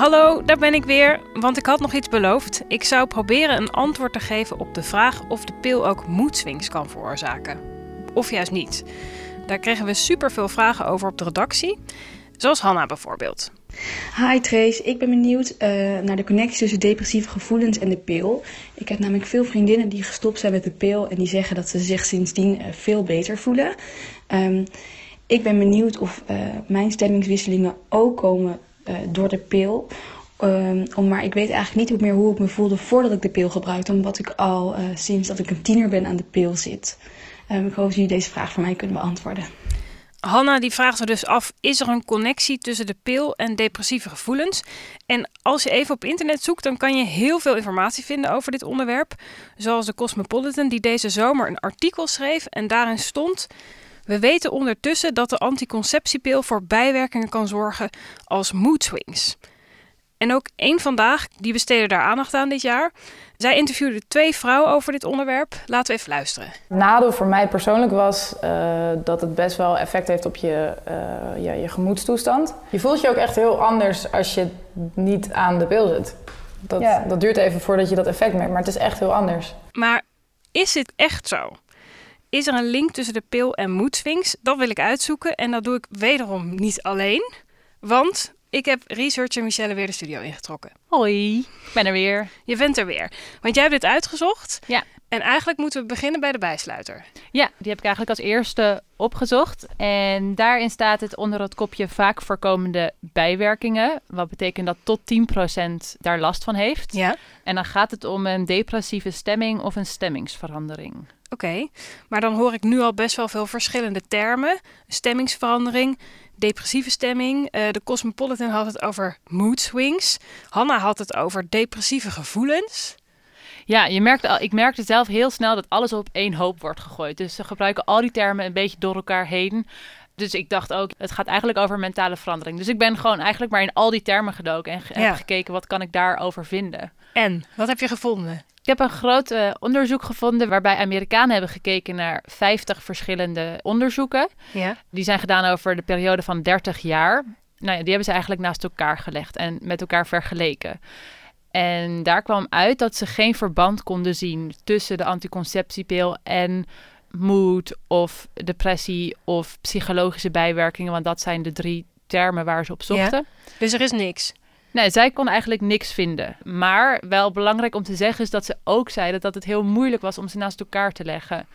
Hallo, daar ben ik weer, want ik had nog iets beloofd. Ik zou proberen een antwoord te geven op de vraag of de pil ook moedswings kan veroorzaken. Of juist niet. Daar kregen we superveel vragen over op de redactie, zoals Hanna bijvoorbeeld. Hi Trace, ik ben benieuwd uh, naar de connectie tussen depressieve gevoelens en de pil. Ik heb namelijk veel vriendinnen die gestopt zijn met de pil en die zeggen dat ze zich sindsdien uh, veel beter voelen. Um, ik ben benieuwd of uh, mijn stemmingswisselingen ook komen door de pil. Om, maar ik weet eigenlijk niet meer hoe ik me voelde voordat ik de pil gebruikte, omdat ik al sinds dat ik een tiener ben aan de pil zit. Um, ik hoop dat jullie deze vraag voor mij kunnen beantwoorden. Hanna die vraagt er dus af: is er een connectie tussen de pil en depressieve gevoelens? En als je even op internet zoekt, dan kan je heel veel informatie vinden over dit onderwerp. Zoals de Cosmopolitan, die deze zomer een artikel schreef en daarin stond. We weten ondertussen dat de anticonceptiepil voor bijwerkingen kan zorgen als mood swings. En ook één vandaag, die besteedde daar aandacht aan dit jaar. Zij interviewde twee vrouwen over dit onderwerp. Laten we even luisteren. Nadeel voor mij persoonlijk was uh, dat het best wel effect heeft op je, uh, ja, je gemoedstoestand. Je voelt je ook echt heel anders als je niet aan de pil zit. Dat, ja. dat duurt even voordat je dat effect merkt, maar het is echt heel anders. Maar is het echt zo? Is er een link tussen de pil en moedswings? Dat wil ik uitzoeken en dat doe ik wederom niet alleen. Want ik heb researcher Michelle weer de studio ingetrokken. Hoi, ik ben er weer. Je bent er weer. Want jij hebt dit uitgezocht. Ja. En eigenlijk moeten we beginnen bij de bijsluiter. Ja, die heb ik eigenlijk als eerste opgezocht. En daarin staat het onder het kopje vaak voorkomende bijwerkingen. Wat betekent dat tot 10% daar last van heeft. Ja. En dan gaat het om een depressieve stemming of een stemmingsverandering. Oké, okay. maar dan hoor ik nu al best wel veel verschillende termen. Stemmingsverandering, depressieve stemming. Uh, de Cosmopolitan had het over mood swings. Hanna had het over depressieve gevoelens. Ja, je merkt al, ik merkte zelf heel snel dat alles op één hoop wordt gegooid. Dus ze gebruiken al die termen een beetje door elkaar heen. Dus ik dacht ook, het gaat eigenlijk over mentale verandering. Dus ik ben gewoon eigenlijk maar in al die termen gedoken en ge ja. heb gekeken wat kan ik daarover vinden. En wat heb je gevonden? Ik heb een groot uh, onderzoek gevonden waarbij Amerikanen hebben gekeken naar 50 verschillende onderzoeken. Ja. Die zijn gedaan over de periode van 30 jaar. Nou ja, die hebben ze eigenlijk naast elkaar gelegd en met elkaar vergeleken. En daar kwam uit dat ze geen verband konden zien tussen de anticonceptiepil en moed of depressie of psychologische bijwerkingen. Want dat zijn de drie termen waar ze op zochten. Ja, dus er is niks. Nee, zij kon eigenlijk niks vinden. Maar wel belangrijk om te zeggen is dat ze ook zeiden dat het heel moeilijk was om ze naast elkaar te leggen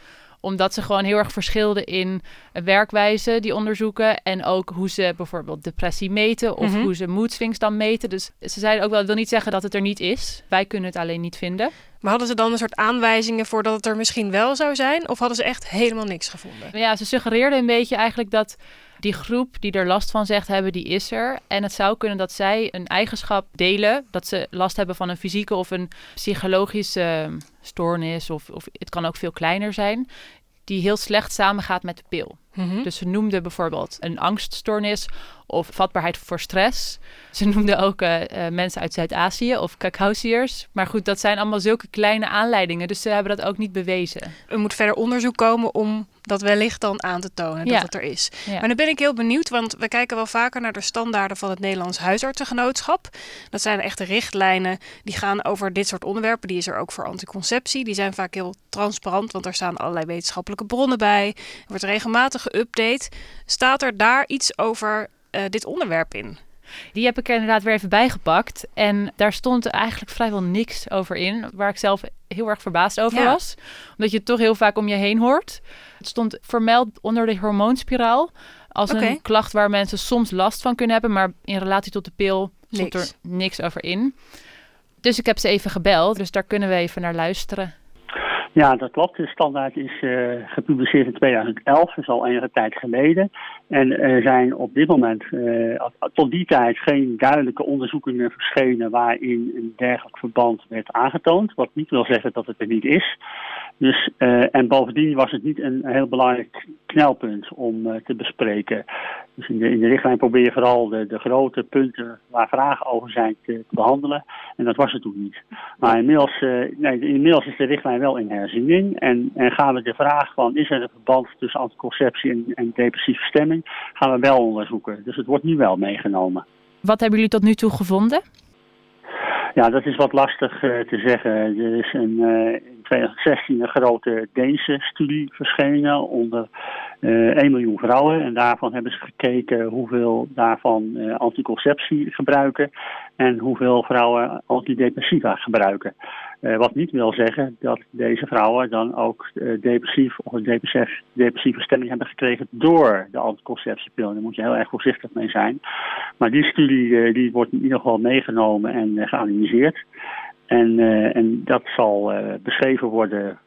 omdat ze gewoon heel erg verschilden in werkwijze, die onderzoeken. En ook hoe ze bijvoorbeeld depressie meten of hoe ze mood dan meten. Dus ze zeiden ook wel, het wil niet zeggen dat het er niet is. Wij kunnen het alleen niet vinden. Maar hadden ze dan een soort aanwijzingen voor dat het er misschien wel zou zijn? Of hadden ze echt helemaal niks gevonden? Ja, ze suggereerden een beetje eigenlijk dat die groep die er last van zegt hebben, die is er. En het zou kunnen dat zij een eigenschap delen, dat ze last hebben van een fysieke of een psychologische stoornis, of, of het kan ook veel kleiner zijn, die heel slecht samengaat met de pil. Mhm. Dus ze noemden bijvoorbeeld een angststoornis of vatbaarheid voor stress. Ze noemden ook uh, uh, mensen uit Zuid-Azië of cacaoziërs. Maar goed, dat zijn allemaal zulke kleine aanleidingen. Dus ze hebben dat ook niet bewezen. Er moet verder onderzoek komen om dat wellicht dan aan te tonen Ja. dat het er is. Ja. Maar dan ben ik heel benieuwd, want we kijken wel vaker naar de standaarden van het Nederlands Huisartsengenootschap. Dat zijn echte richtlijnen die gaan over dit soort onderwerpen. Die is er ook voor anticonceptie. Die zijn vaak heel transparant, want er staan allerlei wetenschappelijke bronnen bij. Er wordt regelmatig geüpdate. Staat er daar iets over eh, dit onderwerp in? Die heb ik er inderdaad weer even bijgepakt. En daar stond eigenlijk vrijwel niks over in. Waar ik zelf heel erg verbaasd over Ja. was. Omdat je het toch heel vaak om je heen hoort. Het stond vermeld onder de hormoonspiraal. Als een klacht waar mensen soms last van kunnen hebben. Maar in relatie tot de pil stond Niks. er niks over in. Dus ik heb ze even gebeld. Dus daar kunnen we even naar luisteren. Ja, dat klopt. De standaard is eh, gepubliceerd in 2011, dat is al enige tijd geleden. En er zijn op dit moment eh, tot die tijd geen duidelijke onderzoeken verschenen waarin een dergelijk verband werd aangetoond. Wat niet wil zeggen dat het er niet is. Dus, eh, en bovendien was het niet een heel belangrijk knelpunt om eh, te bespreken. Dus in de, in de richtlijn probeer je vooral de, de grote punten waar vragen over zijn te, te behandelen. En dat was het toen niet. Maar inmiddels, eh, nee, inmiddels is de richtlijn wel in herziening. En, en gaan we de vraag van is er een verband tussen anticonceptie en, en depressieve stemming, gaan we wel onderzoeken. Dus het wordt nu wel meegenomen. Wat hebben jullie tot nu toe gevonden? Ja, dat is wat lastig uh, te zeggen. Er is een, uh, 2016 een grote Deense studie verschenen onder uh, 1 miljoen vrouwen. En daarvan hebben ze gekeken hoeveel daarvan anticonceptie gebruiken en hoeveel vrouwen antidepressiva gebruiken. Uh, wat niet wil zeggen dat deze vrouwen dan ook depressief of een depressief, depressieve stemming hebben gekregen door de anticonceptiepil. Daar moet je heel erg voorzichtig mee zijn. Maar die studie die wordt in ieder geval meegenomen en geanalyseerd. En, en dat zal beschreven worden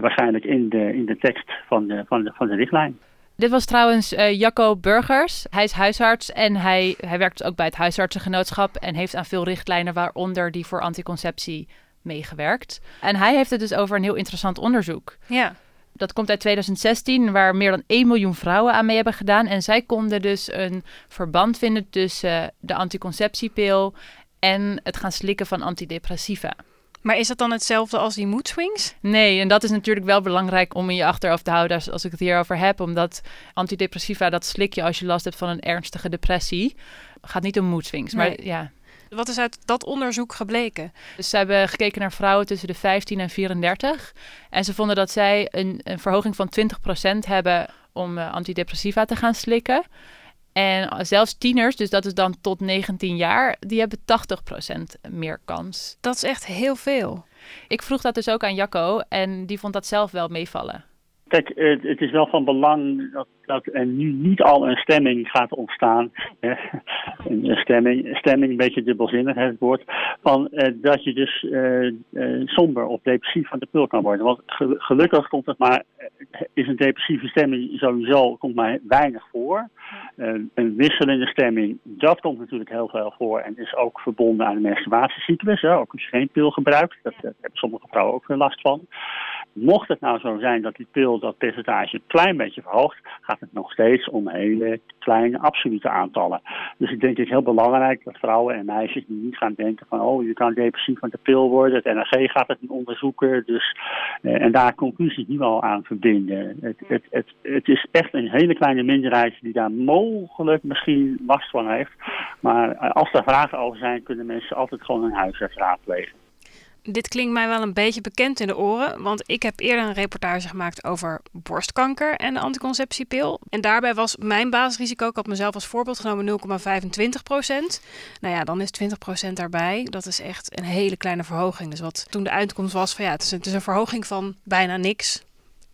waarschijnlijk in de, in de tekst van de, van de, van de richtlijn. Dit was trouwens uh, Jacco Burgers. Hij is huisarts en hij, hij werkt ook bij het huisartsengenootschap en heeft aan veel richtlijnen, waaronder die voor anticonceptie, meegewerkt. En hij heeft het dus over een heel interessant onderzoek. Ja. Dat komt uit 2016, waar meer dan 1 miljoen vrouwen aan mee hebben gedaan. En zij konden dus een verband vinden tussen de anticonceptiepil en het gaan slikken van antidepressiva. Maar is dat dan hetzelfde als die mood swings? Nee, en dat is natuurlijk wel belangrijk om in je achterhoofd te houden als, ik het hierover heb. Omdat antidepressiva, dat slik je als je last hebt van een ernstige depressie. Gaat niet om mood swings, maar ja. Wat is uit dat onderzoek gebleken? Dus ze hebben gekeken naar vrouwen tussen de 15 en 34. En ze vonden dat zij een, een verhoging van 20% hebben om uh, antidepressiva te gaan slikken. En zelfs tieners, dus dat is dan tot 19 jaar, die hebben 80% meer kans. Dat is echt heel veel. Ik vroeg dat dus ook aan Jacco en die vond dat zelf wel meevallen. Kijk, het is wel van belang dat, dat er nu niet al een stemming gaat ontstaan. Een stemming, stemming, een beetje dubbelzinnig het woord. Van, eh, dat je dus uh, uh, somber of depressief van de pil kan worden. Want gelukkig komt het maar, is een depressieve stemming sowieso komt maar weinig voor. Een wisselende stemming, dat komt natuurlijk heel veel voor. En is ook verbonden aan de menstruatiecyclus. Hè? Ook als je geen pil gebruikt. Dat, daar hebben sommige vrouwen ook veel last van. Mocht het nou zo zijn dat die pil dat percentage een klein beetje verhoogt, gaat het nog steeds om hele kleine absolute aantallen. Dus ik denk het heel belangrijk dat vrouwen en meisjes niet gaan denken van oh je kan depressief van de pil worden, het NRG gaat het onderzoeken, dus, eh, en daar conclusies niet wel aan verbinden. Het, het, het, het is echt een hele kleine minderheid die daar mogelijk misschien last van heeft, maar als er vragen over zijn kunnen mensen altijd gewoon een huisarts raadplegen dit klinkt mij wel een beetje bekend in de oren, want ik heb eerder een reportage gemaakt over borstkanker en de anticonceptiepil. En daarbij was mijn basisrisico, ik had mezelf als voorbeeld genomen, 0,25 procent. Nou ja, dan is 20 procent daarbij. Dat is echt een hele kleine verhoging. Dus wat toen de uitkomst was van ja, het is, een, het is een verhoging van bijna niks.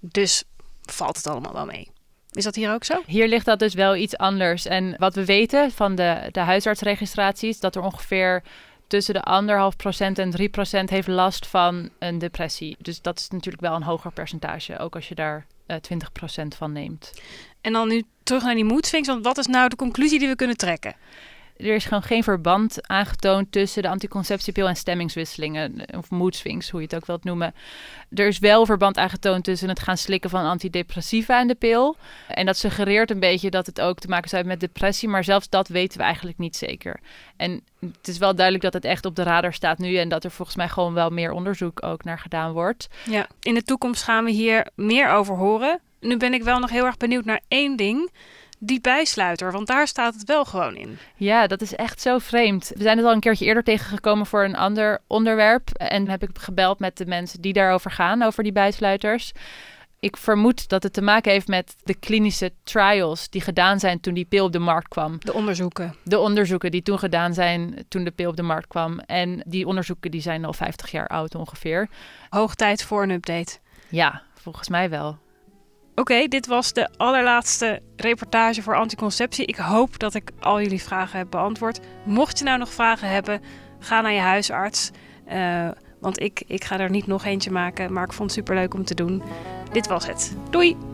Dus valt het allemaal wel mee. Is dat hier ook zo? Hier ligt dat dus wel iets anders. En wat we weten van de, de huisartsregistraties, dat er ongeveer tussen de anderhalf procent en 3 procent heeft last van een depressie. Dus dat is natuurlijk wel een hoger percentage, ook als je daar uh, eh, 20 procent van neemt. En dan nu terug naar die moedswings, want wat is nou de conclusie die we kunnen trekken? Er is gewoon geen verband aangetoond tussen de anticonceptiepil en stemmingswisselingen, of mood swings, hoe je het ook wilt noemen. Er is wel verband aangetoond tussen het gaan slikken van antidepressiva en de pil. En dat suggereert een beetje dat het ook te maken zou hebben met depressie, maar zelfs dat weten we eigenlijk niet zeker. En het is wel duidelijk dat het echt op de radar staat nu en dat er volgens mij gewoon wel meer onderzoek ook naar gedaan wordt. Ja, in de toekomst gaan we hier meer over horen. Nu ben ik wel nog heel erg benieuwd naar één ding die bijsluiter, want daar staat het wel gewoon in. Ja, dat is echt zo vreemd. We zijn het al een keertje eerder tegengekomen voor een ander onderwerp. En heb ik gebeld met de mensen die daarover gaan, over die bijsluiters. Ik vermoed dat het te maken heeft met de klinische trials die gedaan zijn toen die pil op de markt kwam. De onderzoeken. De onderzoeken die toen gedaan zijn toen de pil op de markt kwam. En die onderzoeken die zijn al 50 jaar oud ongeveer. Hoog tijd voor een update. Ja, volgens mij wel. Oké, dit was de allerlaatste reportage voor anticonceptie. Ik hoop dat ik al jullie vragen heb beantwoord. Mocht je nou nog vragen hebben, ga naar je huisarts. Uh, want ik, ik ga er niet nog eentje maken, maar ik vond het superleuk om te doen. Dit was het. Doei!